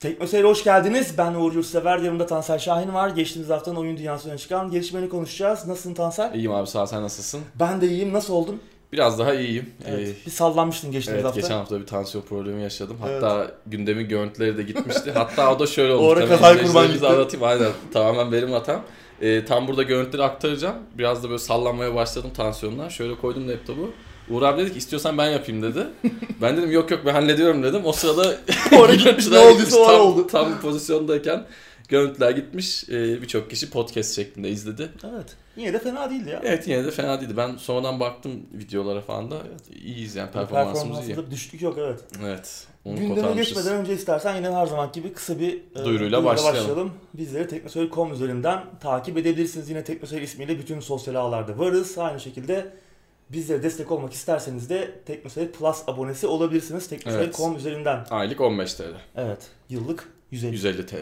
Teknoseyir'e hoş geldiniz. Ben Uğur Yurtsever, yanımda Tansel Şahin var. Geçtiğimiz haftanın oyun dünyasına çıkan gelişmelerini konuşacağız. Nasılsın Tansel? İyiyim abi sağ ol, sen nasılsın? Ben de iyiyim. Nasıl oldun? Biraz daha iyiyim. Evet. Ee, bir sallanmıştın geçtiğimiz evet hafta. geçen hafta bir tansiyon problemi yaşadım. Evet. Hatta gündemin görüntüleri de gitmişti. Hatta o da şöyle oldu. O ara kazay kurban gitti. anlatayım. Aynen tamamen benim hatam. Ee, tam burada görüntüleri aktaracağım. Biraz da böyle sallanmaya başladım tansiyondan. Şöyle koydum laptopu. Uğur abi dedi ki istiyorsan ben yapayım dedi. Ben dedim yok yok ben hallediyorum dedim. O sırada Oraya gitmiş, ne olduysa tam, oldu. Tam pozisyondayken görüntüler gitmiş. Ee, Birçok kişi podcast şeklinde izledi. Evet. Yine de fena değildi ya. Evet yine de fena değildi. Ben sonradan baktım videolara falan da iyiyiz yani performansımız iyi. Performansında bir düşük yok evet. Evet. Onu Gündeme geçmeden önce istersen yine her zaman gibi kısa bir e, Duyuruyla başlayalım. Bizleri teknoseyir.com üzerinden takip edebilirsiniz. Yine Teknoseyir ismiyle bütün sosyal ağlarda varız. Aynı şekilde bizlere destek olmak isterseniz de Teknoseyir Plus abonesi olabilirsiniz. Teknoseyir.com üzerinden. Aylık 15 TL. Evet. Yıllık 150. 150 TL.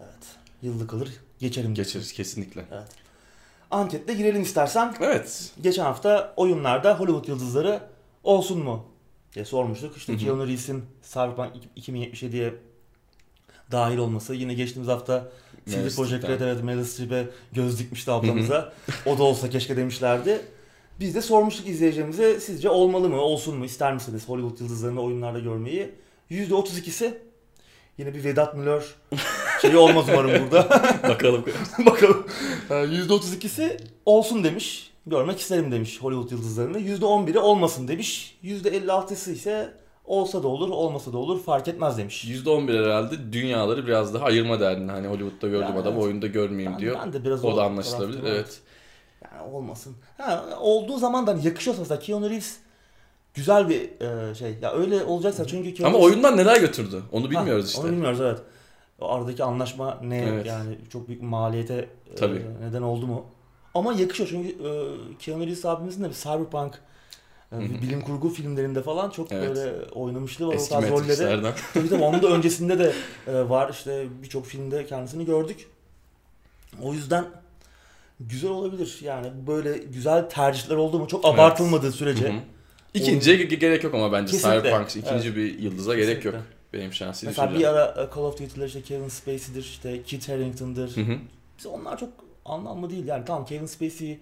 Evet. Yıllık alır geçerim. Geçeriz kesinlikle. Anketle girelim istersen. Evet. Geçen hafta oyunlarda Hollywood yıldızları olsun mu diye sormuştuk. İşte. Keanu Reeves'in Cyberpunk 2077'ye dahil olması. Yine geçtiğimiz hafta CD Projekt Red evet Meryl Streep'e göz dikmişti ablamıza. o da olsa keşke demişlerdi. Biz de sormuştuk izleyicilerimize sizce olmalı mı, olsun mu, ister misiniz Hollywood yıldızlarını oyunlarda görmeyi? %32'si yine bir Vedat Milor şeyi olmaz umarım burada. Bakalım. Bakalım. Ee, %32'si olsun demiş. Görmek isterim demiş Hollywood yıldızlarını. %11'i olmasın demiş. %56'sı ise olsa da olur, olmasa da olur fark etmez demiş. %11 herhalde dünyaları biraz daha ayırma derdinde. Hani Hollywood'da gördüğüm Yani adam evet. oyunda görmeyeyim Ben, diyor. ben de biraz o da anlaşılabilir. taraftayım, Evet. Yani olmasın. Ha, olduğu zaman da hani yakışıyorsa mesela Keanu Reeves güzel bir e, şey. Ya öyle olacaksa çünkü Keanu Ama Reeves- oyundan neler götürdü? Onu Ha, bilmiyoruz işte. Onu bilmiyoruz evet. O aradaki anlaşma ne Evet. yani çok büyük maliyete e, neden oldu mu? Ama yakışıyor çünkü e, Keanu Reeves abimizin de bir cyberpunk e, hı. bilim kurgu filmlerinde falan çok Evet. böyle oynamışlığı var o Eski tarz rolleri. Tabii tabii onun da öncesinde de e, var işte birçok filmde kendisini gördük. O yüzden güzel olabilir yani böyle güzel tercihler oldu mu çok Evet. abartılmadığı sürece. Hı hı. İkinciye ge- gerek yok ama bence Kesinlikle. Cyberpunk ikinci bir yıldıza gerek yok. Kesinlikle. Benim şahsi Mesela düşüncem. bir ara e, Call of Duty'ler işte Kevin Spacey'dir işte Kit Harington'dır. Hı hı. Bize onlar çok anlamlı değil yani tamam Kevin Spacey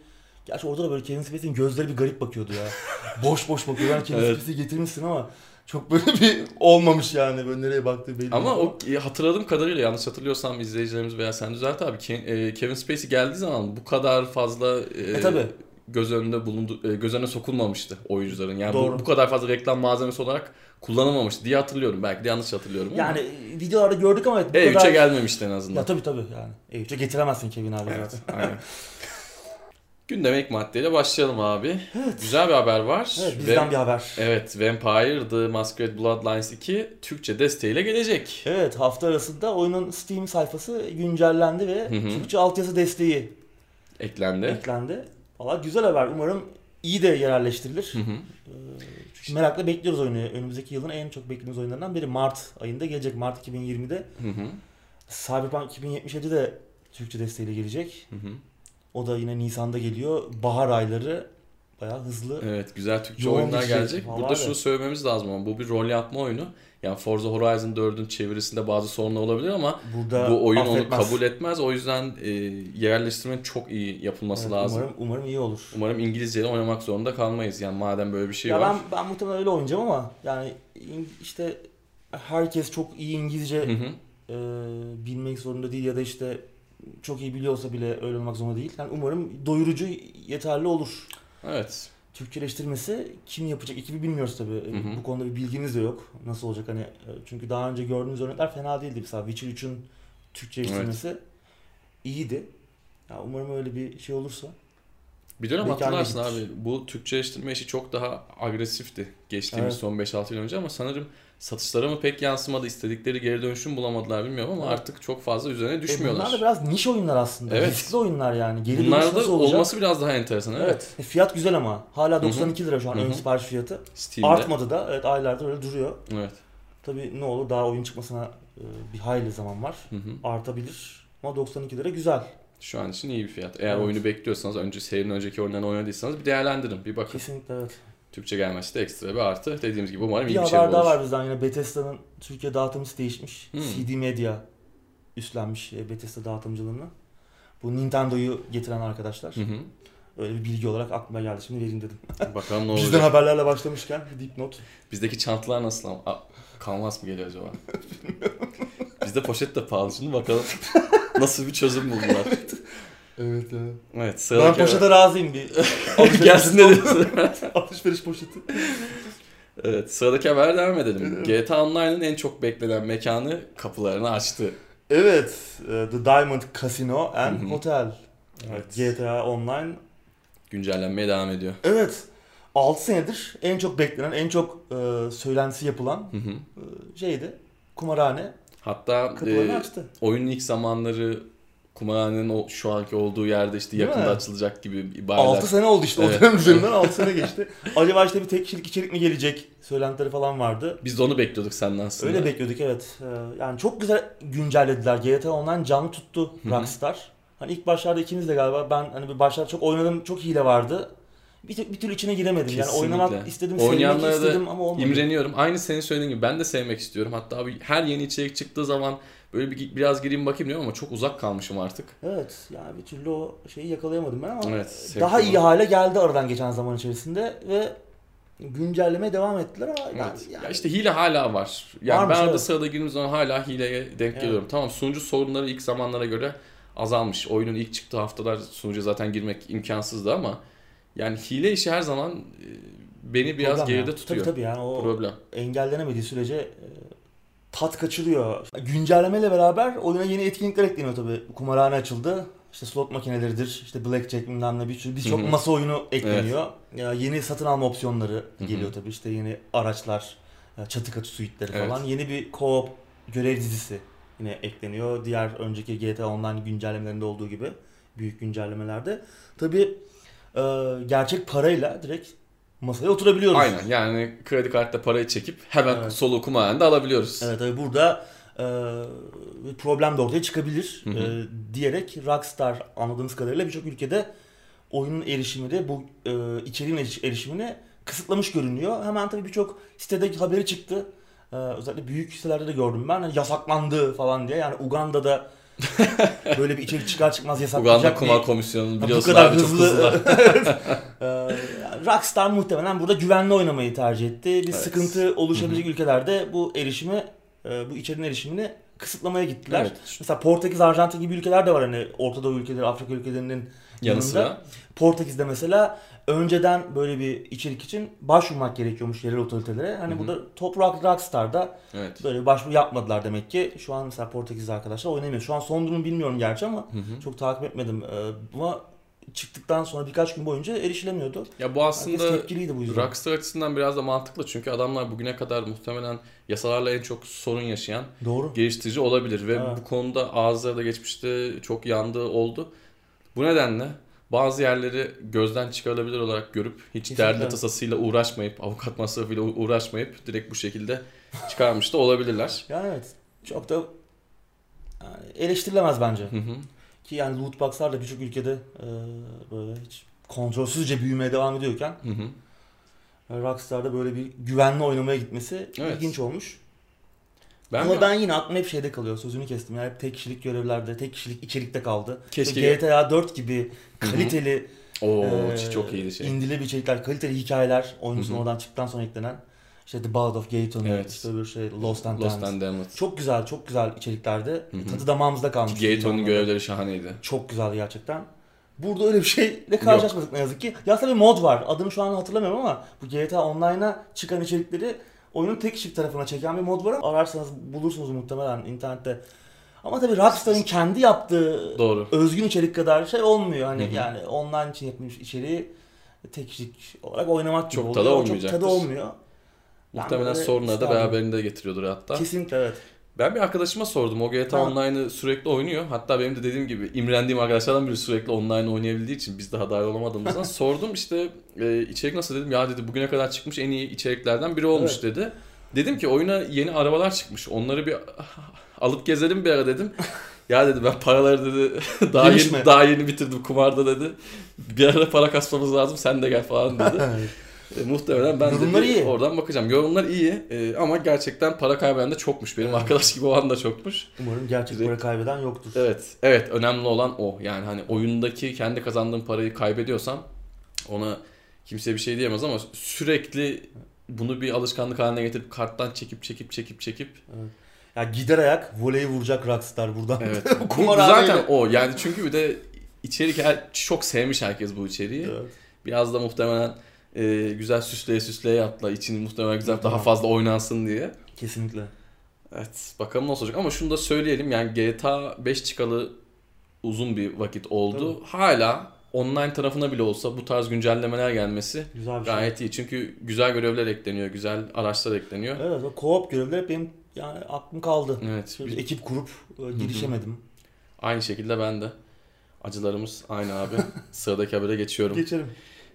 Gerçi orada da böyle Kevin Spacey'nin gözleri bir garip bakıyordu ya. boş boş bakıyor. Yani Kevin Evet. Spacey'i getirmişsin ama çok böyle bir olmamış yani. Böyle nereye baktığı belli Ama o e, hatırladığım kadarıyla yanlış hatırlıyorsam izleyicilerimiz veya sen düzelt abi e, Kevin Spacey geldiği zaman bu kadar fazla e, E, tabii. göz önünde bulundu e, göz önüne sokulmamıştı oyuncuların. Yani bu, Doğru. bu kadar fazla reklam malzemesi olarak kullanılmamıştı diye hatırlıyorum. Belki de yanlış hatırlıyorum. Yani videolarda gördük ama evet, bu E3'e kadar... gelmemişti en azından. Ya tabii tabii yani. E3'e getiremezsin Kevin abi Evet, zaten. aynen. Gündeme ilk maddeyle başlayalım abi. Evet. Güzel bir haber var. Evet bizden Ve- bir haber. Evet, Vampire The Masquerade Bloodlines 2 Türkçe desteğiyle gelecek. Evet hafta arasında oyunun Steam sayfası güncellendi ve Hı hı. Türkçe altyazı desteği Eklendi. eklendi. Valla güzel haber. Umarım iyi de yerleştirilir. Hı hı. Ee, çünkü merakla bekliyoruz oyunu. Önümüzdeki yılın en çok beklediğimiz oyunlarından biri. Mart ayında gelecek. Mart 2020'de. Hı hı. Cyberpunk 2077 de Türkçe desteğiyle gelecek. Hı hı. O da yine Nisan'da geliyor. Bahar ayları bayağı hızlı. Evet güzel Türkçe oyunlar şey. gelecek. Vallahi Burada evet. şunu söylememiz lazım ama bu bir rol yapma oyunu. Yani Forza Horizon 4'ün çevirisinde bazı sorunlar olabilir ama Burada bu oyun affetmez. onu kabul etmez. O yüzden e, yerleştirmenin çok iyi yapılması Evet, lazım. Umarım, umarım iyi olur. Umarım İngilizceyle oynamak zorunda kalmayız. Yani madem böyle bir şey ya var. ben ben muhtemelen öyle oynayacağım ama yani işte herkes çok iyi İngilizce Hı hı. e, bilmek zorunda değil ya da işte çok iyi biliyorsa bile öyle olmak zorunda değil. Yani umarım doyurucu yeterli olur. Evet. Türkçeleştirmesi kim yapacak ekibi bilmiyoruz tabii. Hı hı. Bu konuda bir bilginiz de yok. Nasıl olacak hani e, çünkü daha önce gördüğümüz örnekler fena değildi. Mesela Witcher 3'ün Türkçeleştirmesi iyiydi. Ya umarım öyle bir şey olursa. Bir dönem Belki hatırlarsın abi bu Türkçeleştirme işi çok daha agresifti geçtiğimiz Evet. son 5-6 yıl önce ama sanırım satışlara mı pek yansımadı istedikleri geri dönüşüm bulamadılar bilmiyorum ama Evet. artık çok fazla üzerine E düşmüyorlar. bunlar da biraz niş oyunlar aslında. Evet. Riskli oyunlar yani. Geri Bunlar da olması biraz daha enteresan evet. Evet. E, Fiyat güzel ama. Hala hı. 92 lira şu an ön sipariş fiyatı. Steam'de. Artmadı da. Evet aylardır öyle duruyor. Evet. Tabii ne olur daha oyun çıkmasına e, bir hayli zaman var. Hı hı. Artabilir. Ama 92 lira güzel. Şu an için iyi bir fiyat. Eğer Evet. oyunu bekliyorsanız, önce serinin önceki oyunlarını oynadıysanız bir değerlendirin, bir bakın. Kesinlikle evet. Türkçe gelmesi de ekstra bir artı. Dediğimiz gibi umarım iyi Bir bir şey haber daha olur. var bizden yine Bethesda'nın Türkiye dağıtımcısı değişmiş. Hmm. CD Media üstlenmiş e, Bethesda dağıtımcılığını. Bu Nintendo'yu getiren arkadaşlar. Hı hı. Öyle bir bilgi olarak aklıma geldi. Şimdi vereyim dedim. Bakalım ne Bizden olacak. haberlerle başlamışken bir dipnot. Bizdeki çantalar nasıl ama? Aa, Kanvas mı geliyor acaba? Bizde poşet de pahalı. Şimdi bakalım nasıl bir çözüm buldular. Evet evet. Evet Ben sıradaki... poşete razıyım bir. Gelsin dedi. Alışveriş poşeti. evet sıradaki habere devam edelim. GTA Online'ın en çok beklenen mekanı kapılarını açtı. Evet. e, The Diamond Casino and. Hotel. Evet. GTA Online. Güncellenmeye devam ediyor. Evet. 6 senedir en çok beklenen, en çok e, söylentisi yapılan Hı hı. e, şeydi. Kumarhane Hatta kapılarını e, açtı. oyunun ilk zamanları kumarhanenin o şu anki olduğu yerde işte Değil yakında mi? açılacak gibi ibareler. 6 sene oldu işte Evet. o dönem üzerinden 6 sene geçti. Acaba işte bir tek kişilik içerik mi gelecek söylentileri falan vardı. Biz de onu bekliyorduk senden aslında. Öyle bekliyorduk evet. Ee, Yani çok güzel güncellediler. GTA Online canlı tuttu. Rockstar. Hani ilk başlarda ikimiz de galiba ben hani bir başlarda çok oynadım çok hile vardı. Bir, bir türlü içine giremedim. Yani Kesinlikle. oynamak istedim, sevmek Oynayanlara da istedim ama olmadı. İmreniyorum. Aynı senin söylediğin gibi ben de sevmek istiyorum. Hatta abi her yeni içerik çıktığı zaman böyle bir biraz gireyim bakayım diyorum ama çok uzak kalmışım artık. Evet yani bir türlü o şeyi yakalayamadım ben ama Evet, daha iyi hale geldi aradan geçen zaman içerisinde ve güncellemeye devam ettiler ama yani, Evet. yani Ya işte hile hala var. Yani Varmış, ben arada evet. sırada girdiğim zaman hala hileye denk Evet. geliyorum. Tamam sunucu sorunları ilk zamanlara göre azalmış. Oyunun ilk çıktığı haftalar sunucu zaten girmek imkansızdı ama yani hile işi her zaman e, beni biraz problem geride ya. tutuyor. Tabii tabii yani o Problem. engellenemediği sürece e, tat kaçırıyor. Güncellemeyle beraber oyuna yeni etkinlikler ekleniyor tabii. Kumarhane açıldı. İşte slot makineleridir, işte blackjack bilmem ne bir sürü birçok hı. masa oyunu ekleniyor. Ya yeni satın alma opsiyonları geliyor tabii. İşte yeni araçlar, e, çatı katı suitleri Evet. falan. Yeni bir co-op görev dizisi yine ekleniyor. Diğer önceki GTA Online güncellemelerinde olduğu gibi büyük güncellemelerde. Tabii e, gerçek parayla direkt masaya oturabiliyoruz. Aynen yani kredi kartla parayı çekip hemen Evet. solu kumarhanede alabiliyoruz. Evet tabii burada e, bir problem de ortaya çıkabilir Hı hı. e, diyerek Rockstar anladığımız kadarıyla birçok ülkede oyunun erişimi de bu e, içeriğin eriş- erişimini kısıtlamış görünüyor. Hemen tabii birçok sitede haberi çıktı. E, özellikle büyük sitelerde de gördüm ben. Hani yasaklandı falan diye. Yani Uganda'da böyle bir içerik çıkar çıkmaz yasaklanacak Uganda Kumar bir- Komisyonu bu biliyorsun kadar abi çok hızlı. Ee, Rockstar muhtemelen burada güvenli oynamayı tercih etti. Bir Evet. sıkıntı oluşabilecek ülkelerde bu erişimi, e, bu içeriğin erişimini kısıtlamaya gittiler. Evet. Mesela Portekiz, Arjantin gibi ülkeler de var hani Orta Doğu ülkeleri, Afrika ülkelerinin Yanı yanında. sıra Portekiz'de mesela önceden böyle bir içerik için başvurmak gerekiyormuş yerel otoritelere. Hani Hı hı. burada Top Rock Rockstar'da evet. böyle başvuru yapmadılar demek ki. Şu an mesela Portekiz arkadaşlar oynamıyor. Şu an son durumu bilmiyorum gerçi ama Hı hı. çok takip etmedim. Ee, ama çıktıktan sonra birkaç gün boyunca erişilemiyordu. Ya bu aslında bu yüzden. Rockstar açısından biraz da mantıklı çünkü adamlar bugüne kadar muhtemelen yasalarla en çok sorun yaşayan Doğru. geliştirici olabilir ve Evet. bu konuda ağızları da geçmişte çok yandığı oldu. Bu nedenle bazı yerleri gözden çıkarılabilir olarak görüp hiç Kesinlikle. derdi tasasıyla uğraşmayıp, avukat masrafıyla uğraşmayıp direkt bu şekilde çıkarmış da olabilirler. Yani evet. Çok da eleştirilemez bence. Hı hı. Ki yani loot box'lar da birçok ülkede e, böyle hiç kontrolsüzce büyümeye devam ediyorken Hı hı. Rockstar'da böyle bir güvenli oynamaya gitmesi Evet. ilginç olmuş. Ben Ama mi- ben yine aklım hep şeyde kalıyor. Sözünü kestim. Yani hep tek kişilik görevlerde, tek kişilik içerikte kaldı. Keşke- İşte GTA 4 gibi kaliteli Oo, e, çok iyiydi şey. indili bir içerikler, kaliteli hikayeler hı. sonradan çıktıktan sonra eklenen işte The Ballad of Gay Tony, Evet. işte öbür şey Lost and Lost and Damned. Çok güzel, çok güzel içeriklerde Hı hı. tadı damağımızda kalmış. Gator'un görevleri şahaneydi. Çok güzeldi gerçekten. Burada öyle bir şeyle karşılaşmadık ne yazık ki. Ya bir mod var. Adını şu an hatırlamıyorum ama bu GTA Online'a çıkan içerikleri oyunun tek kişilik tarafına çeken bir mod var. Ararsanız bulursunuz muhtemelen internette. Ama tabii Rockstar'ın kendi yaptığı Doğru. özgün içerik kadar şey olmuyor. Hani Hı hı. yani online için yapılmış içeriği tek kişilik olarak oynamak gibi Çok oluyor. tadı Çok tadı olmuyor. Muhtemelen böyle sorunları da beraberinde getiriyordur hatta. Kesinlikle evet. Ben bir arkadaşıma sordum. O GTA Ha. Online'ı sürekli oynuyor. Hatta benim de dediğim gibi imrendiğim arkadaşlardan biri sürekli online oynayabildiği için biz daha dahil olamadığımızdan sordum işte e, içerik nasıl dedim. Ya dedi bugüne kadar çıkmış en iyi içeriklerden biri olmuş dedi. Dedim ki oyuna yeni arabalar çıkmış. Onları bir alıp gezelim bir ara dedim. Ya dedi ben paraları dedi daha yeni, daha yeni bitirdim kumarda dedi. Bir ara para kasmamız lazım sen de gel falan dedi. E, muhtemelen ben Yorumlar de iyi. oradan bakacağım. Yorumlar iyi e, ama gerçekten para kaybeden de çokmuş. Benim Evet. arkadaş gibi olan da çokmuş. Umarım gerçek Direkt- para kaybeden yoktur. Evet, evet önemli olan o. Yani hani oyundaki kendi kazandığım parayı kaybediyorsam ona kimse bir şey diyemez ama sürekli bunu bir alışkanlık haline getirip karttan çekip çekip çekip çekip Ya gider ayak voleyi vuracak Rockstar buradan. evet. bu, bu zaten o. Yani çünkü bir de içerik her, çok sevmiş herkes bu içeriği. Evet. Biraz da muhtemelen e, güzel süsleye süsleye yaptılar. İçini muhtemelen güzel daha fazla oynansın diye. Kesinlikle. Evet bakalım nasıl olacak ama şunu da söyleyelim yani GTA 5 çıkalı uzun bir vakit oldu. Hala online tarafına bile olsa bu tarz güncellemeler gelmesi Güzel bir şey. gayet iyi. Çünkü güzel görevler ekleniyor, güzel araçlar ekleniyor. Evet o co-op görevler hep benim yani aklım kaldı. Evet. Biz- ekip kurup e, girişemedim. aynı şekilde ben de. Acılarımız aynı abi. Sıradaki habere geçiyorum. Geçelim.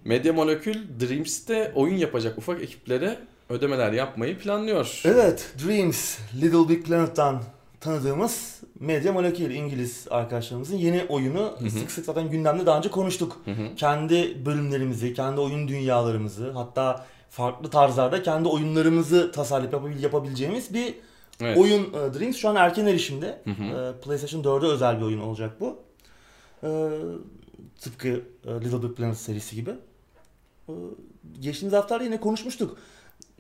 Media Molecule Dreams'te oyun yapacak ufak ekiplere ödemeler yapmayı planlıyor. Evet, Dreams, Little Big Planet'tan tanıdığımız Media Molecule İngiliz arkadaşlarımızın yeni oyunu hı. sık sık zaten gündemde daha önce konuştuk. Hı hı. Kendi bölümlerimizi, kendi oyun dünyalarımızı hatta farklı tarzlarda kendi oyunlarımızı tasarlayıp yapabil- yapabileceğimiz bir Evet. oyun e, Dreams şu an erken erişimde. Hı hı. E, PlayStation 4'e özel bir oyun olacak bu. E, tıpkı e, Little Big Planet serisi gibi. Geçtiğimiz haftalarda yine konuşmuştuk.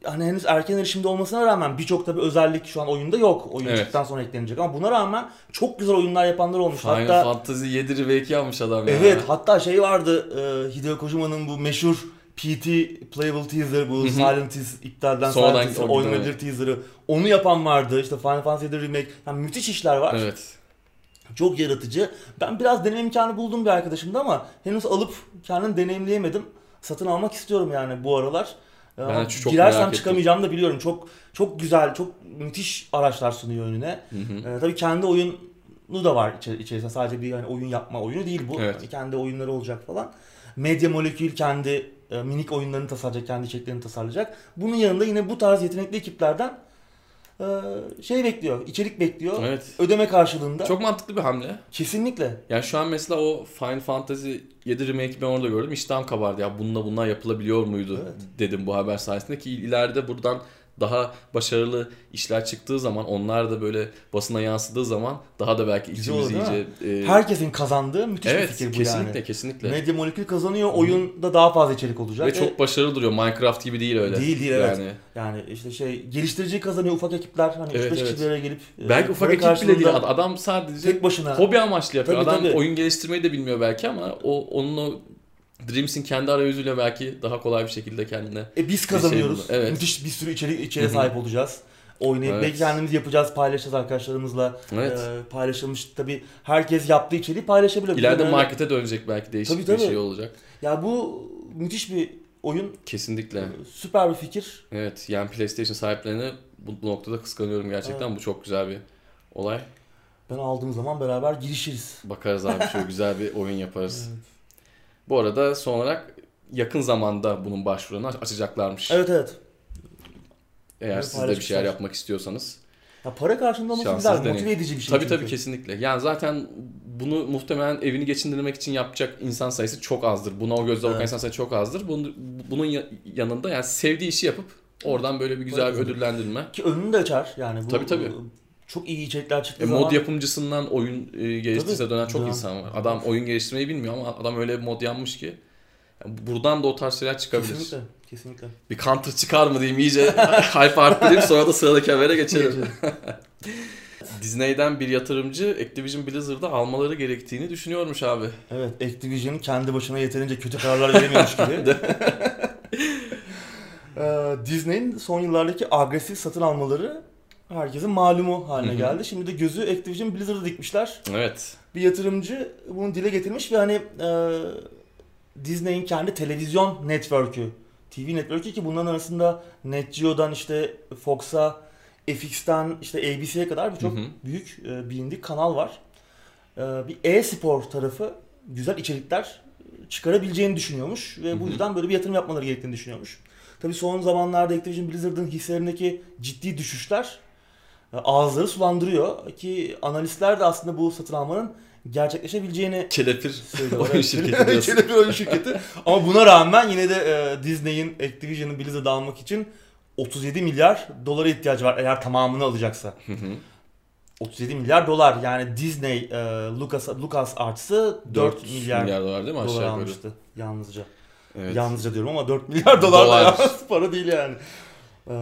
Hani henüz erken erişimde olmasına rağmen birçok tabi özellik şu an oyunda yok. Oyun Evet. çıktıktan sonra eklenecek ama buna rağmen çok güzel oyunlar yapanlar olmuş. Final hatta Fantasy 7 remake yapmış adam ya. evet hatta şey vardı e, Hideo Kojima'nın bu meşhur PT Playable Teaser bu. Silent Hill iptalden Sonradan Silent o oynanabilir teaser'ı. Onu yapan vardı. İşte Final Fantasy 7 Remake. Yani müthiş işler var. Evet. Çok yaratıcı. Ben biraz deneyim imkanı buldum bir arkadaşımda ama henüz alıp kendim deneyimleyemedim. Satın almak istiyorum yani bu aralar. Ee, Ben çok Girersem çıkamayacağımı da biliyorum. Çok çok güzel, çok müthiş araçlar sunuyor önüne. Hı hı. Ee, tabii kendi oyunu da var içer- içerisinde. Sadece bir hani oyun yapma oyunu değil bu. Evet. Hani kendi oyunları olacak falan. Media Molecule kendi e, minik oyunlarını tasarlayacak, kendi içeriklerini tasarlayacak. Bunun yanında yine bu tarz yetenekli ekiplerden şey bekliyor, içerik bekliyor. Evet. Ödeme karşılığında. Çok mantıklı bir hamle. Kesinlikle. Yani şu an mesela o Final Fantasy 7 remake ben orada gördüm. İştahım kabardı ya bununla bunlar yapılabiliyor muydu Evet. dedim bu haber sayesinde ki ileride buradan daha başarılı işler çıktığı zaman onlar da böyle basına yansıdığı zaman daha da belki içimiz iyice e, Herkesin kazandığı müthiş evet bir fikir bu kesinlikle yani. kesinlikle Medya Molekül kazanıyor, oyunda daha fazla içerik olacak. ve çok başarılı duruyor Minecraft gibi değil öyle. Değil, değil, evet. Yani Yani işte şey geliştirici kazanıyor ufak ekipler hani Evet, 3-5 evet. kişi bir araya gelip e, belki ufak ekip bile değil adam sadece tek başına hobi amaçlı yapıyor. Tabii, Adam tabii. oyun geliştirmeyi de bilmiyor belki ama o onun o Dreams'in kendi arayüzüyle belki daha kolay bir şekilde kendine e, biz şey kazanıyoruz. buldu, evet. Müthiş bir sürü içerik içeriğe sahip olacağız. Oynayıp Evet. belki kendimiz yapacağız, paylaşacağız arkadaşlarımızla. Evet. E, paylaşılmış tabii herkes yaptığı içeriği paylaşabilir. İleride öyle- markete dönecek belki değişik Tabii, bir tabii. şey olacak. Ya bu müthiş bir oyun. Kesinlikle. Süper bir fikir. Evet yani PlayStation sahiplerini bu, bu noktada kıskanıyorum gerçekten. Bu çok güzel bir olay. Ben aldığım zaman beraber girişiriz. Bakarız abi şöyle güzel bir oyun yaparız. Bu arada son olarak yakın zamanda bunun başvurunu aç- açacaklarmış. Evet evet. Eğer Evet, siz de bir şeyler yapmak istiyorsanız. Ya para karşılığında olması güzel, deneyim. motive edici bir şey. tabii çünkü. tabii kesinlikle. Yani zaten bunu muhtemelen evini geçindirmek için yapacak insan sayısı çok azdır. Buna o gözle bakan Evet. insan sayısı çok azdır. Bunun, bunun ya- yanında yani sevdiği işi yapıp oradan böyle bir güzel bir ödüllendirme. Ki önünü de açar yani. Bu, Tabii, tabii. Çok iyi içerikler çıktığı E, zaman. mod yapımcısından oyun e, geliştirse dönen çok Dönen. insan var. Adam oyun geliştirmeyi bilmiyor ama adam öyle bir mod yapmış ki yani buradan da o tarz şeyler çıkabilir. Kesinlikle. Kesinlikle. Bir counter çıkar mı diyeyim iyice hype arttırayım sonra da sıradaki habere geçelim. Disney'den bir yatırımcı Activision Blizzard'ı almaları gerektiğini düşünüyormuş abi. Evet, Activision kendi başına yeterince kötü kararlar veremiyormuş gibi. Ee, Disney'in son yıllardaki agresif satın almaları herkesin malumu haline geldi. Şimdi de gözü Activision Blizzard'a dikmişler. Evet. Bir yatırımcı bunu dile getirmiş ve hani e, Disney'in kendi televizyon network'ü, TV network'ü ki bunların arasında Net Geo'dan işte Fox'a, FX'ten işte ABC'ye kadar birçok büyük e, bilindik kanal var. E, bir e-spor tarafı güzel içerikler çıkarabileceğini düşünüyormuş ve bu yüzden böyle bir yatırım yapmaları gerektiğini düşünüyormuş. Tabii son zamanlarda Activision Blizzard'ın hisselerindeki ciddi düşüşler ağızları sulandırıyor ki analistler de aslında bu satın almanın gerçekleşebileceğini Kelepir oyun şirketi diyorsun. Kelepir oyun şirketi. Ama buna rağmen yine de e, Disney'in Activision'ın Blizzard'ı almak için 37 milyar dolara ihtiyacı var eğer tamamını alacaksa. Hı hı. 37 milyar dolar yani Disney e, Lucas Lucas Arts'ı 4, milyar, dolar değil mi aşağı dolar yukarı? almıştı yalnızca. Evet. Yalnızca diyorum ama 4 milyar dolar, Dolar. para değil yani. Ee,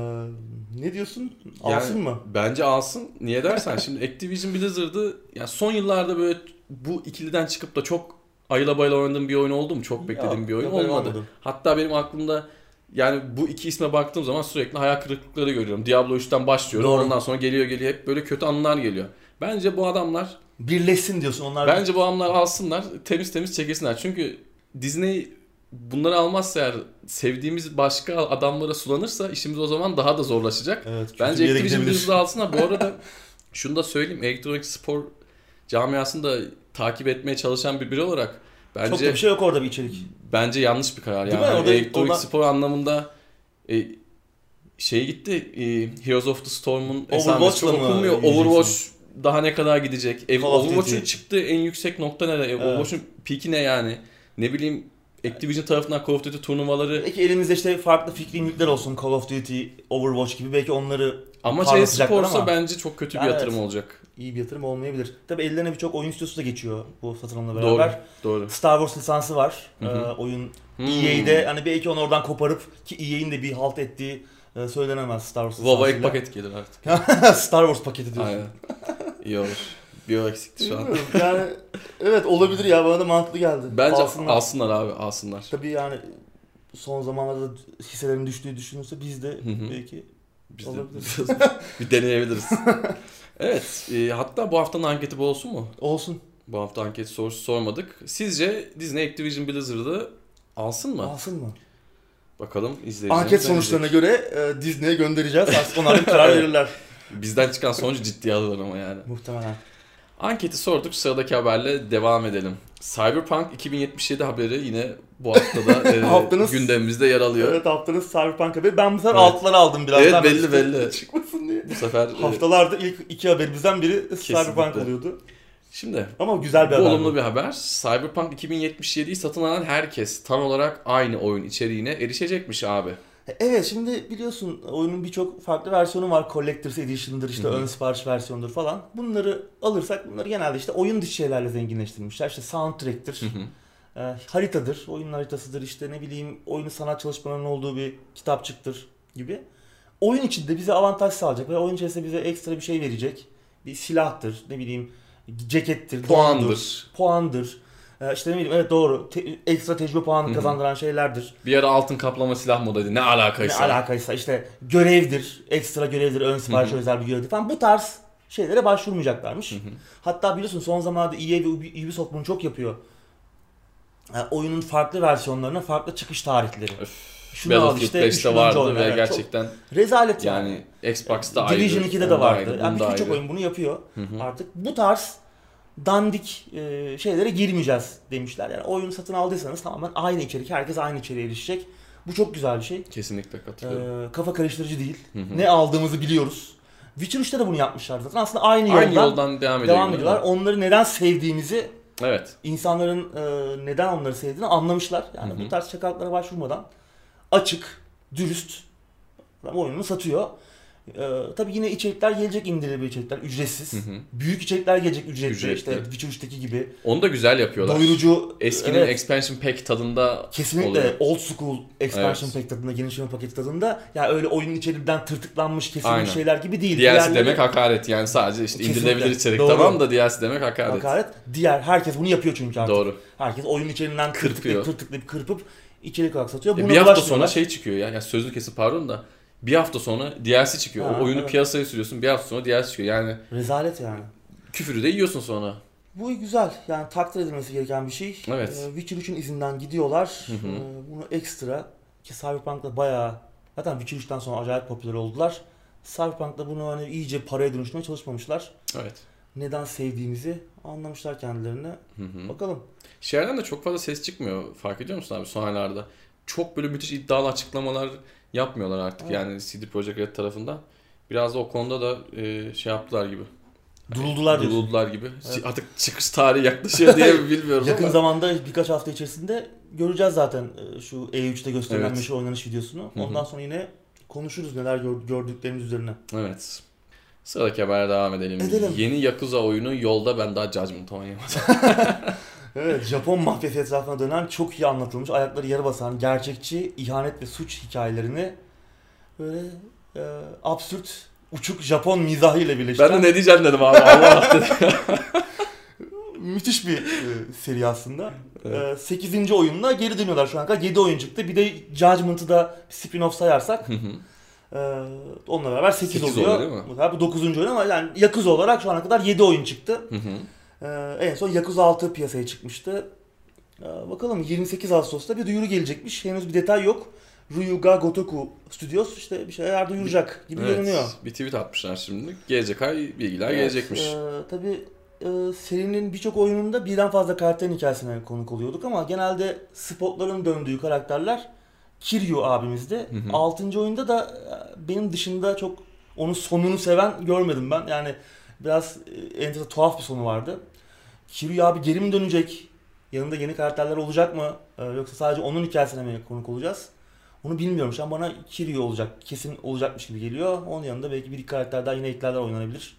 ne diyorsun? Alsın Yani mı? Bence alsın. Niye dersen şimdi Activision Blizzard'ı yani son yıllarda böyle bu ikiliden çıkıp da çok ayıla bayıla oynadığım bir oyun oldu mu? Çok beklediğim Yok, bir oyun olmadı. olmadı. Hatta benim aklımda yani bu iki isme baktığım zaman sürekli hayal kırıklıkları görüyorum. Diablo 3'ten başlıyorum. Doğru. Ondan sonra geliyor geliyor hep böyle kötü anılar geliyor. Bence bu adamlar Birleşsin diyorsun onlar. bence bu adamlar alsınlar temiz temiz çekilsinler. Çünkü Disney bunları almazsa eğer sevdiğimiz başka adamlara sulanırsa işimiz o zaman daha da zorlaşacak. evet, Bence Activision. Blizzard'ı alsınlar. Bu arada şunu da söyleyeyim. Elektronik spor camiasını da takip etmeye çalışan bir biri olarak Çok da bence bir şey yok orada bir içerik. bence yanlış bir karar. Değil Yani Orada- elektronik orada- spor anlamında e, şey gitti. E, Heroes of the Storm'un esamesi çok okunmuyor. yürüyeceksin? Overwatch daha ne kadar gidecek? E, of Overwatch'un çıktığı en yüksek nokta ne? E, Overwatch'un piki ne yani? Ne bileyim Activision tarafından Call of Duty turnuvaları Belki elimizde işte farklı fikri yükler olsun Call of Duty, Overwatch gibi belki onları ama parlatacaklar e-sporsa ama bence çok kötü bir Yani yatırım evet. olacak. iyi bir yatırım olmayabilir. Tabi ellerine birçok oyun stüdyosu da geçiyor bu satın alımla Doğru. beraber. Doğru. Star Wars lisansı var. Hı hı. Ee, oyun Hmm. EA'de hani belki onu oradan koparıp ki EA'in de bir halt ettiği e, söylenemez Star Wars WoW'a ek lisansıyla. paket gelir artık. Star Wars paketi diyorsun. Aynen. İyi olur. Bir o eksikti şu an. Yani evet olabilir ya bana da mantıklı geldi. Bence Alsınlar. alsınlar abi alsınlar. Tabii yani son zamanlarda hisselerin düştüğü düşünürse biz de Hı hı. belki Biz de Olabilir. bir deneyebiliriz. evet. e, hatta bu haftanın anketi bu olsun mu? olsun. Bu hafta anket sorusu sormadık. Sizce Disney Activision Blizzard'ı alsın mı? Alsın mı? Bakalım izleyicilerimiz Anket sonuçlarına göre e, Disney'e göndereceğiz. Artık onlar karar verirler. Bizden çıkan sonucu ciddiye alırlar ama yani. Muhtemelen. Anketi sorduk. Sıradaki haberle devam edelim. Cyberpunk 2077 haberi yine bu haftada e, Haftanız- gündemimizde yer alıyor. Evet haftanız Cyberpunk haberi. Ben bu sefer Evet. altları aldım biraz. Evet, daha belli, belli. Çıkmasın diye. Bu sefer e, Haftalarda ilk iki haberimizden biri Cyberpunk Kesinlikle. oluyordu. şimdi Ama güzel bir Bu haber. olumlu bu. bir haber. Cyberpunk 2077'yi satın alan herkes tam olarak aynı oyun içeriğine erişecekmiş abi. Evet şimdi biliyorsun oyunun birçok farklı versiyonu var. Collector's Edition'dır işte Hı hı. ön sipariş versiyonudur falan. Bunları alırsak bunları genelde işte oyun dışı şeylerle zenginleştirmişler. İşte soundtrack'tir, Hı e, haritadır, oyunun haritasıdır işte ne bileyim oyunun sanat çalışmalarının olduğu bir kitapçıktır gibi. Oyun içinde bize avantaj sağlayacak ve oyun içerisinde bize ekstra bir şey verecek. Bir silahtır, ne bileyim cekettir, dondur, Puandır. Puandır. E, işte ne bileyim evet doğru te- ekstra tecrübe puanı kazandıran şeylerdir. Bir ara altın kaplama silah modaydı. Ne Ne alakaysa. alakaysa işte görevdir, ekstra görevdir, ön sipariş özel bir görevdir falan bu tarz şeylere başvurmayacaklarmış. Hatta biliyorsun son zamanlarda EA ve Ubi- Ubisoft bunu çok yapıyor. Yani oyunun farklı versiyonlarına farklı çıkış tarihleri. Öf, Şunu Battlefield işte, 5'te şununcu vardı oyun. ve gerçekten çok rezalet yani. yani Xbox'ta ayrı. Division 2'de de vardı. ayrı, yani birçok oyun bunu yapıyor. Hı hı. Artık bu tarz dandik e, şeylere girmeyeceğiz demişler. Yani oyunu satın aldıysanız tamamen aynı içerik, herkes aynı içeriğe erişecek. Bu çok güzel bir şey. Kesinlikle katılıyorum. Ee, kafa karıştırıcı değil. Ne aldığımızı biliyoruz. Witcher 3'te de bunu yapmışlar zaten. Aslında aynı Aynı yoldan, yoldan devam devam ediyorlar. Onları neden sevdiğimizi, Evet. insanların e, neden onları sevdiğini anlamışlar. Yani bu tarz çakallıklara başvurmadan açık, dürüst oyununu satıyor. Ee, tabii yine içerikler gelecek indirimli içerikler ücretsiz. Hı hı. Büyük içerikler gelecek ücretli. Ücretli. İşte Witcher 3'teki gibi. Onu da güzel yapıyorlar. Doyurucu. Eskinin evet, expansion pack tadında Kesinlikle oluyor. old school expansion Evet. pack tadında, genişleme paketi tadında. Ya öyle oyunun içeriğinden tırtıklanmış kesilmiş Aynen. şeyler gibi değil. DLC Diğerleri- demek hakaret yani sadece işte Kesinlikle. indirilebilir içerik Doğru. tamam da DLC demek hakaret. Hakaret. Diğer herkes bunu yapıyor çünkü artık. Doğru. Herkes oyun içeriğinden tırtıklayıp tırtıklayıp kırpıp içerik olarak satıyor. Ya Buna bir hafta sonra şey çıkıyor ya. ya sözlü kesin pardon da bir hafta sonra DLC çıkıyor. Ha, o oyunu evet. piyasaya sürüyorsun. Bir hafta sonra DLC çıkıyor. Yani Rezalet yani. küfürü de yiyorsun sonra. Bu güzel. Yani takdir edilmesi gereken bir şey. Evet. Ee, Witcher 3'ün izinden gidiyorlar. Hı hı. Ee, bunu ekstra ki Cyberpunk'ta bayağı zaten Witcher 3'ten sonra acayip popüler oldular. Cyberpunk'ta bunu hani iyice paraya dönüştürmeye çalışmamışlar. Evet. Neden sevdiğimizi anlamışlar kendilerine. Hı hı. Bakalım. Şeylerden de çok fazla ses çıkmıyor. Fark ediyor musun abi son aylarda? Çok böyle müthiş iddialı açıklamalar yapmıyorlar artık Evet. yani CD Projekt Red tarafından. Biraz da o konuda da e, şey yaptılar gibi. Duruldular diyorsun. Duruldular gibi. Evet. Artık çıkış tarihi yaklaşıyor diye mi bilmiyorum Yakın ama. zamanda birkaç hafta içerisinde göreceğiz zaten e, şu E3'te gösterilen Evet. meşhur oynanış videosunu. Ondan sonra yine konuşuruz neler gör- gördüklerimiz üzerine. Evet. Sıradaki habere devam edelim. Edelim. Yeni Yakuza oyunu yolda ben daha Judgment oynayamadım. Evet, Japon mafyası etrafına dönen çok iyi anlatılmış, ayakları yere basan, gerçekçi ihanet ve suç hikayelerini böyle e, absürt, uçuk Japon mizahıyla ben birleştiren de ne diyeceğim dedim abi. Allah dedim. müthiş bir e, seri aslında. Evet. E, 8. oyunla geri dönüyorlar şu an kadar. 7 oyun çıktı. Bir de Judgment'ı da spin-off sayarsak Hı hı. e, onunla beraber 8, Sekiz oluyor. oluyor değil mi? Bu tabi 9. oyun ama yani Yakuza olarak şu ana kadar 7 oyun çıktı. Hı hı. Ee, en son Yakuza 6 piyasaya çıkmıştı. Ee, bakalım 28 Ağustos'ta bir duyuru gelecekmiş. Henüz bir detay yok. Ryuga Gotoku Studios işte bir şeyler duyuracak gibi Evet, görünüyor. Bir tweet atmışlar şimdi. Gelecek ay bilgiler Evet, gelecekmiş. E, tabii e, serinin birçok oyununda birden fazla karakterin hikayesine konuk oluyorduk ama genelde spotların döndüğü karakterler Kiryu abimizdi. Hı hı. 6. oyunda da e, benim dışında çok onun sonunu seven görmedim ben. Yani biraz e, enteresan tuhaf bir sonu vardı. Kiryu abi geri mi dönecek? Yanında yeni karakterler olacak mı? E, yoksa sadece onun hikayesine mi konuk olacağız? Onu bilmiyorum. Şu an bana Kiryu olacak. Kesin olacakmış gibi geliyor. Onun yanında belki bir iki karakter daha yine eklerler oynanabilir.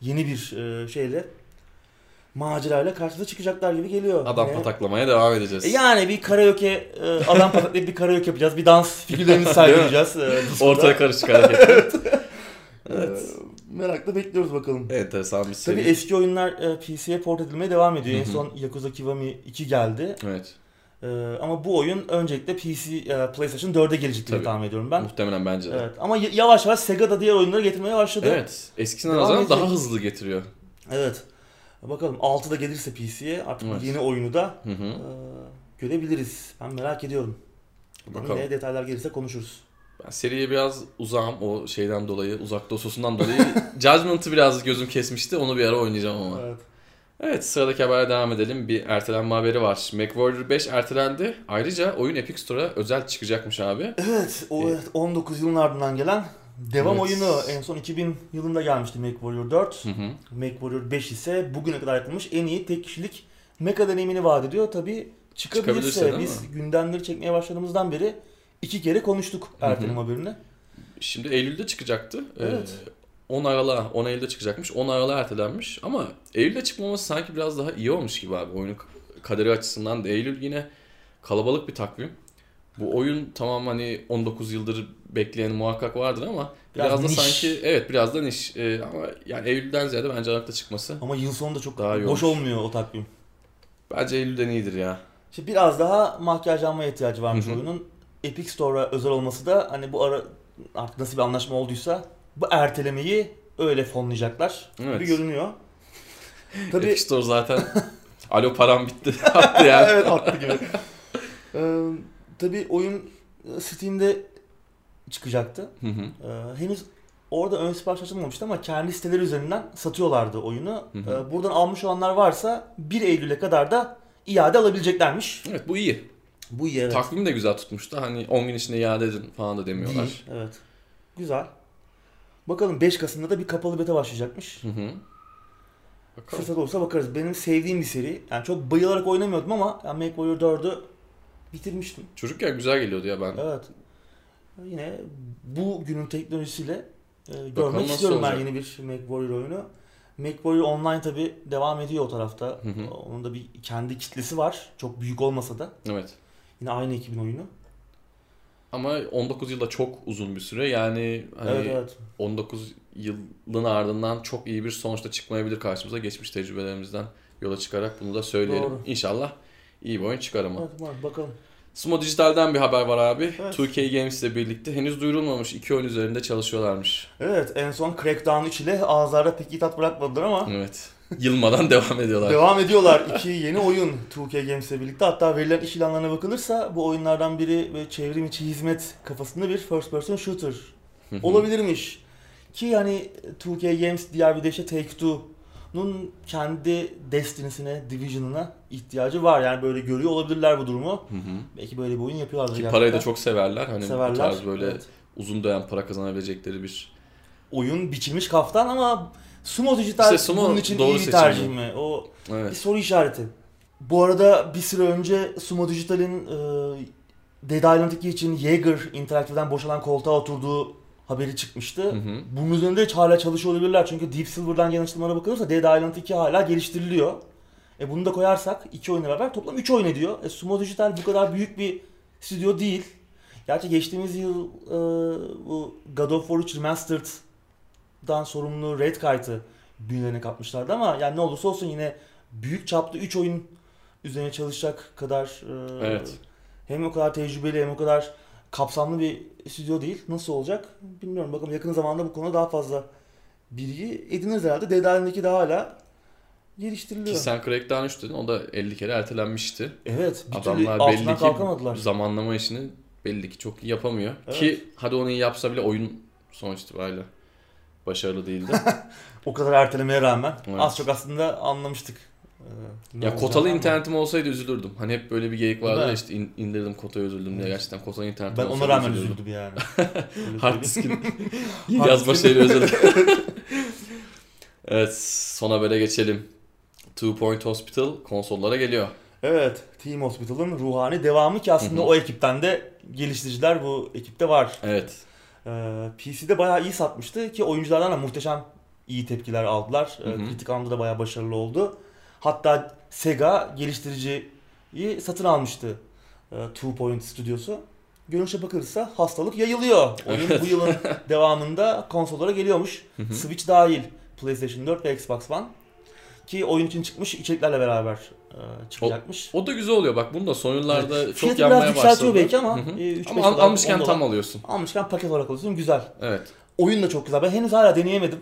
Yeni bir e, şeyle macerayla karşımıza çıkacaklar gibi geliyor. Adam Yine- pataklamaya devam edeceğiz. E yani bir karaoke, e, adam pataklayıp bir karaoke yapacağız. Bir dans figürlerimizi sergileyeceğiz. e. Ortaya karışık hareket. Evet. Merakla bekliyoruz bakalım. Enteresan bir seri. Tabii eski oyunlar e, PC'ye port edilmeye devam ediyor. Hı En son Yakuza Kiwami 2 geldi. Evet. E, ama bu oyun öncelikle PC, e, PlayStation 4'e gelecek diye Tabii. tahmin ediyorum ben. Muhtemelen bence de. Evet. Ama yavaş yavaş Sega da diğer oyunları getirmeye başladı. Evet. Eskisinden nazaran daha hızlı getiriyor. Evet. Bakalım 6 da gelirse PC'ye artık Evet. yeni oyunu da e, görebiliriz. Ben merak ediyorum. Bakalım. Yine detaylar gelirse konuşuruz. Ben seriye biraz uzağım o şeyden dolayı, uzak dosusundan dolayı. Judgment'ı biraz gözüm kesmişti. Onu bir ara oynayacağım ama. Evet. Evet sıradaki habere devam edelim. Bir ertelenme haberi var. MechWarrior 5 ertelendi. Ayrıca oyun Epic Store'a özel çıkacakmış abi. Evet, o Ee, evet, 19 yılın ardından gelen devam Evet. oyunu. En son 2000 yılında gelmişti MechWarrior 4. Hı hı. MechWarrior 5 ise bugüne kadar yapılmış en iyi tek kişilik mecha deneyimini vaat ediyor. Tabi Çıkabilirse çıkabilirse biz mi? gündemleri çekmeye başladığımızdan beri iki kere konuştuk erteleme haberini. Şimdi Eylül'de çıkacaktı. Evet. Ee, 10 Aralık'a, 10 Eylül'de çıkacakmış. 10 Aralık'a ertelenmiş. Ama Eylül'de çıkmaması sanki biraz daha iyi olmuş gibi abi. Oyunun kaderi açısından da Eylül yine kalabalık bir takvim. Bu oyun tamam hani 19 yıldır bekleyen muhakkak vardır ama Biraz biraz, da niş. sanki evet biraz da niş. Ee, ama yani Eylül'den ziyade bence Aralık'ta çıkması Ama yıl sonunda çok Daha iyi boş olmuş. olmuyor o takvim. bence Eylül'den iyidir ya. İşte biraz daha makyajlanmaya ihtiyacı varmış Hı hı. oyunun. Epic Store'a özel olması da hani bu ara artık nasıl bir anlaşma olduysa bu ertelemeyi öyle fonlayacaklar Evet. gibi görünüyor. Tabii Epic Store zaten alo param bitti attı yani. evet attı gibi. Ee, tabii oyun Steam'de çıkacaktı. Hı hı. Ee, henüz orada ön sipariş açılmamıştı ama kendi siteleri üzerinden satıyorlardı oyunu. Hı hı. Ee, buradan almış olanlar varsa 1 Eylül'e kadar da iade alabileceklermiş. evet bu iyi. Bu iyi evet. Takvim de güzel tutmuştu. Hani 10 gün içinde iade edin falan da demiyorlar. Değil, Evet. Güzel. Bakalım 5 Kasım'da da bir kapalı beta başlayacakmış. Hı hı. Bakalım. Fırsat olursa bakarız. Benim sevdiğim bir seri. Yani çok bayılarak oynamıyordum ama yani MechWarrior 4'ü bitirmiştim. Çocukken güzel geliyordu ya ben. Evet. Yine bu günün teknolojisiyle e, Bakalım görmek nasıl istiyorum ben olacak. yeni bir MechWarrior oyunu. MechWarrior Online tabi devam ediyor o tarafta. Hı hı. Onun da bir kendi kitlesi var. Çok büyük olmasa da. Evet. Yine aynı ekibin oyunu. Ama 19 yılda çok uzun bir süre. Yani hani evet evet. 19 yılın ardından çok iyi bir sonuçta çıkmayabilir karşımıza. Geçmiş tecrübelerimizden yola çıkarak bunu da söyleyelim. Doğru. İnşallah iyi bir oyun çıkar ama. Evet, var, bakalım. Sumo Dijital'den bir haber var abi. Evet. 2K Games ile birlikte henüz duyurulmamış iki oyun üzerinde çalışıyorlarmış. Evet en son Crackdown 3 ile ağızlarda pek iyi tat bırakmadılar ama Evet. Yılmadan devam ediyorlar. devam ediyorlar. İki yeni oyun 2K Games ile birlikte. Hatta verilen iş ilanlarına bakılırsa bu oyunlardan biri ve çevrim içi hizmet kafasında bir first person shooter olabilirmiş. Ki hani 2K Games diğer bir de işte Take-Two'nun kendi Destiny'sine, Division'ına ihtiyacı var. Yani böyle görüyor olabilirler bu durumu. Hı hı. Belki böyle bir oyun yapıyorlardır. Ki parayı da çok severler. Hani bu severler. tarz böyle Evet. uzun dayan para kazanabilecekleri bir Oyun biçilmiş kaftan ama Sumo Digital İşte Sumo bunun için doğru iyi bir tercih mi? O bir Evet. soru işareti. Bu arada bir süre önce Sumo Digital'in e, Dead Island 2 için Jaeger Interactive'den boşalan koltuğa oturduğu haberi çıkmıştı. Hı hı. Bunun üzerinde hala çalışıyor olabilirler. Çünkü Deep Silver'dan gelen açıklamalara bakılırsa Dead Island 2 hala geliştiriliyor. E bunu da koyarsak iki oyunla beraber toplam 3 oyun ediyor. E Sumo Digital bu kadar büyük bir stüdyo değil. Gerçi geçtiğimiz yıl e, bu God of War 3 Remastered'dan sorumlu Red Kite'ı bünyelerine katmışlardı ama yani ne olursa olsun yine büyük çaplı 3 oyun üzerine çalışacak kadar e, Evet. hem o kadar tecrübeli hem o kadar kapsamlı bir stüdyo değil. Nasıl olacak bilmiyorum. Bakalım yakın zamanda bu konuda daha fazla bilgi ediniriz herhalde. Dead Island 2 de hala geliştiriliyor. Ki sen Crackdown 3 dedin o da 50 kere ertelenmişti. Evet. Adamlar belli ki zamanlama işini belli ki çok iyi yapamıyor. Evet. Ki hadi onu iyi yapsa bile oyun sonuç itibariyle başarılı değildi. O kadar ertelemeye rağmen Evet. az çok aslında anlamıştık. Ee, ya kotalı ama internetim olsaydı üzülürdüm. Hani hep böyle bir geyik vardı Ben- ya işte in- indirdim kotaya üzüldüm diye gerçekten kotalı internetim Ben ona rağmen üzülürdüm. üzüldüm yani. Hard diskin yazma şeyle üzüldüm. evet son habere geçelim. Two Point Hospital konsollara geliyor. Evet. Team Hospital'ın ruhani devamı ki aslında o ekipten de geliştiriciler bu ekipte var. Evet. Ee, PC'de bayağı iyi satmıştı ki oyunculardan da muhteşem iyi tepkiler aldılar. Ee, Hı hı. kritik anlamda da bayağı başarılı oldu. Hatta Sega geliştiriciyi satın almıştı. Ee, Two Point stüdyosu. Görünüşe bakılırsa hastalık yayılıyor. Oyun bu yılın devamında konsollara geliyormuş. Hı hı. Switch dahil. PlayStation 4 ve Xbox One. Ki oyun için çıkmış içeriklerle beraber e, çıkacakmış. O da güzel oluyor bak bunu da son yıllarda çok Fiyatı yanmaya biraz yükseltiyor başladı. belki ama, Hı hı. e, Ama al- almışken tam alıyorsun. Almışken paket olarak alıyorsun güzel. Evet. Oyun da çok güzel. Ben henüz hala deneyemedim.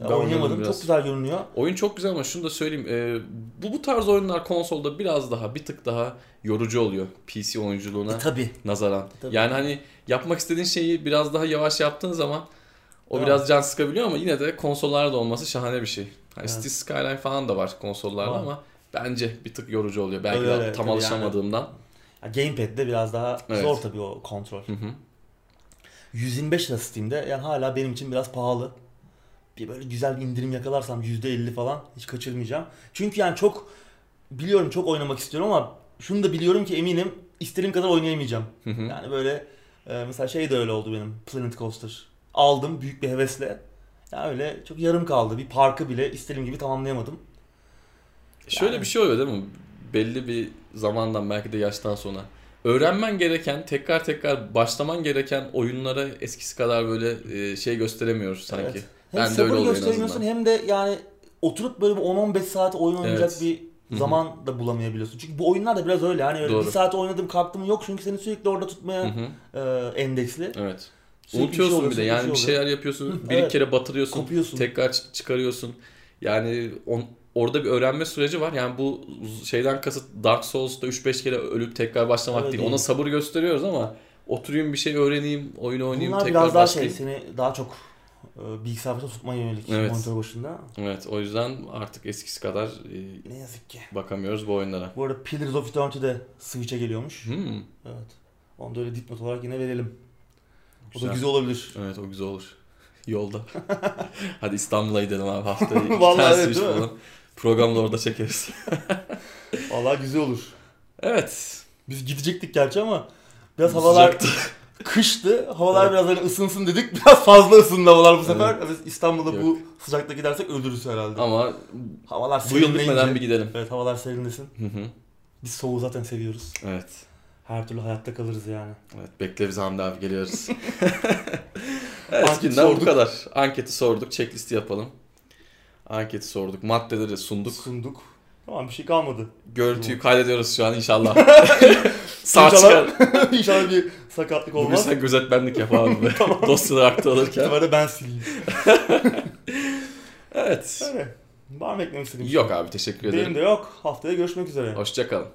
Ben Oynayamadım. Çok biraz. güzel görünüyor. Oyun çok güzel ama şunu da söyleyeyim. e, bu bu tarz oyunlar konsolda biraz daha bir tık daha yorucu oluyor PC oyunculuğuna E, tabii. nazaran. Tabii. Yani hani yapmak istediğin şeyi biraz daha yavaş yaptığın zaman o Evet. biraz can sıkabiliyor ama yine de konsollarda olması şahane bir şey. Hani Evet. Cities Skyline falan da var konsollarda Var. ama bence bir tık yorucu oluyor. Belki Öyle, de tam alışamadığımdan. Ya, Gamepad'de biraz daha Evet. zor tabii o kontrol. Hı hı. 125 lira Steam'de yani hala benim için biraz pahalı. Bir böyle güzel bir indirim yakalarsam %50 falan hiç kaçırmayacağım. Çünkü yani çok biliyorum çok oynamak istiyorum ama şunu da biliyorum ki eminim istediğim kadar oynayamayacağım. Hı hı. Yani böyle e, mesela şey de öyle oldu benim Planet Coaster. Aldım büyük bir hevesle. Ya öyle çok yarım kaldı. Bir parkı bile istediğim gibi tamamlayamadım. Şöyle Yani- bir şey oluyor değil mi? Belli bir zamandan belki de yaştan sonra. Öğrenmen gereken, tekrar tekrar başlaman gereken oyunlara eskisi kadar böyle e, şey gösteremiyoruz sanki. Evet. Hem Ben de sabır en gösteremiyorsun hem de yani oturup böyle bir 10-15 saat oyun oynayacak Evet. bir zaman da bulamayabiliyorsun. Çünkü bu oyunlar da biraz öyle. Hani öyle Doğru. bir saat oynadım kalktım yok çünkü seni sürekli orada tutmaya e, endeksli. Evet. Sürekli Unutuyorsun oluyor, bir de yani bir şeyler yapıyorsun, bir evet. kere batırıyorsun, Kopuyorsun. tekrar çı- çıkarıyorsun. Yani on, orada bir öğrenme süreci var. Yani bu şeyden kasıt Dark Souls'ta 3-5 kere ölüp tekrar başlamak Öyle değil. değil. Ona sabır gösteriyoruz ama oturayım bir şey öğreneyim, oyunu oynayayım, Bunlar tekrar biraz daha şey seni daha çok e, bilgisayar başında tutmaya yönelik Evet. monitör başında. Evet o yüzden artık eskisi kadar e, Ne yazık ki. bakamıyoruz bu oyunlara. Bu arada Pillars of Eternity de Switch'e geliyormuş. Hmm, Evet. Onu da öyle dipnot olarak yine verelim. O güzel. da güzel olabilir. Evet o güzel olur. Yolda. Hadi İstanbul'a gidelim abi haftaya. Vallahi evet, Switch değil Programda orada çekeriz. Vallahi güzel olur. Evet. Biz gidecektik gerçi ama biraz havalar kıştı. Havalar Evet. biraz hani ısınsın dedik. Biraz fazla ısındı havalar bu sefer. Evet. Biz İstanbul'da Yok. bu sıcakta gidersek ölürüz herhalde. Ama Havalar bu yıl bitmeden bir gidelim. Evet havalar serinlesin. Hı hı. Biz soğuğu zaten seviyoruz. Evet. Her türlü hayatta kalırız yani. Evet bekle bizi Hamdi abi geliyoruz. evet Anketi günden bu sorduk. kadar. Anketi sorduk. Checklisti yapalım. Anketi sorduk. Maddeleri sunduk. Sunduk. Tamam bir şey kalmadı. Görüntüyü kaydediyoruz şu an inşallah. Sağ İnşallah- çıkar. İnşallah bir sakatlık Bugün olmaz. sen gözetmenlik yap abi. Dosyaları Bu aktarılırken. de ben sileyim. Evet. Öyle. Var mı eklemek istediğin bir Yok abi teşekkür şey? Benim ederim. de yok. Haftaya görüşmek üzere. Hoşçakalın.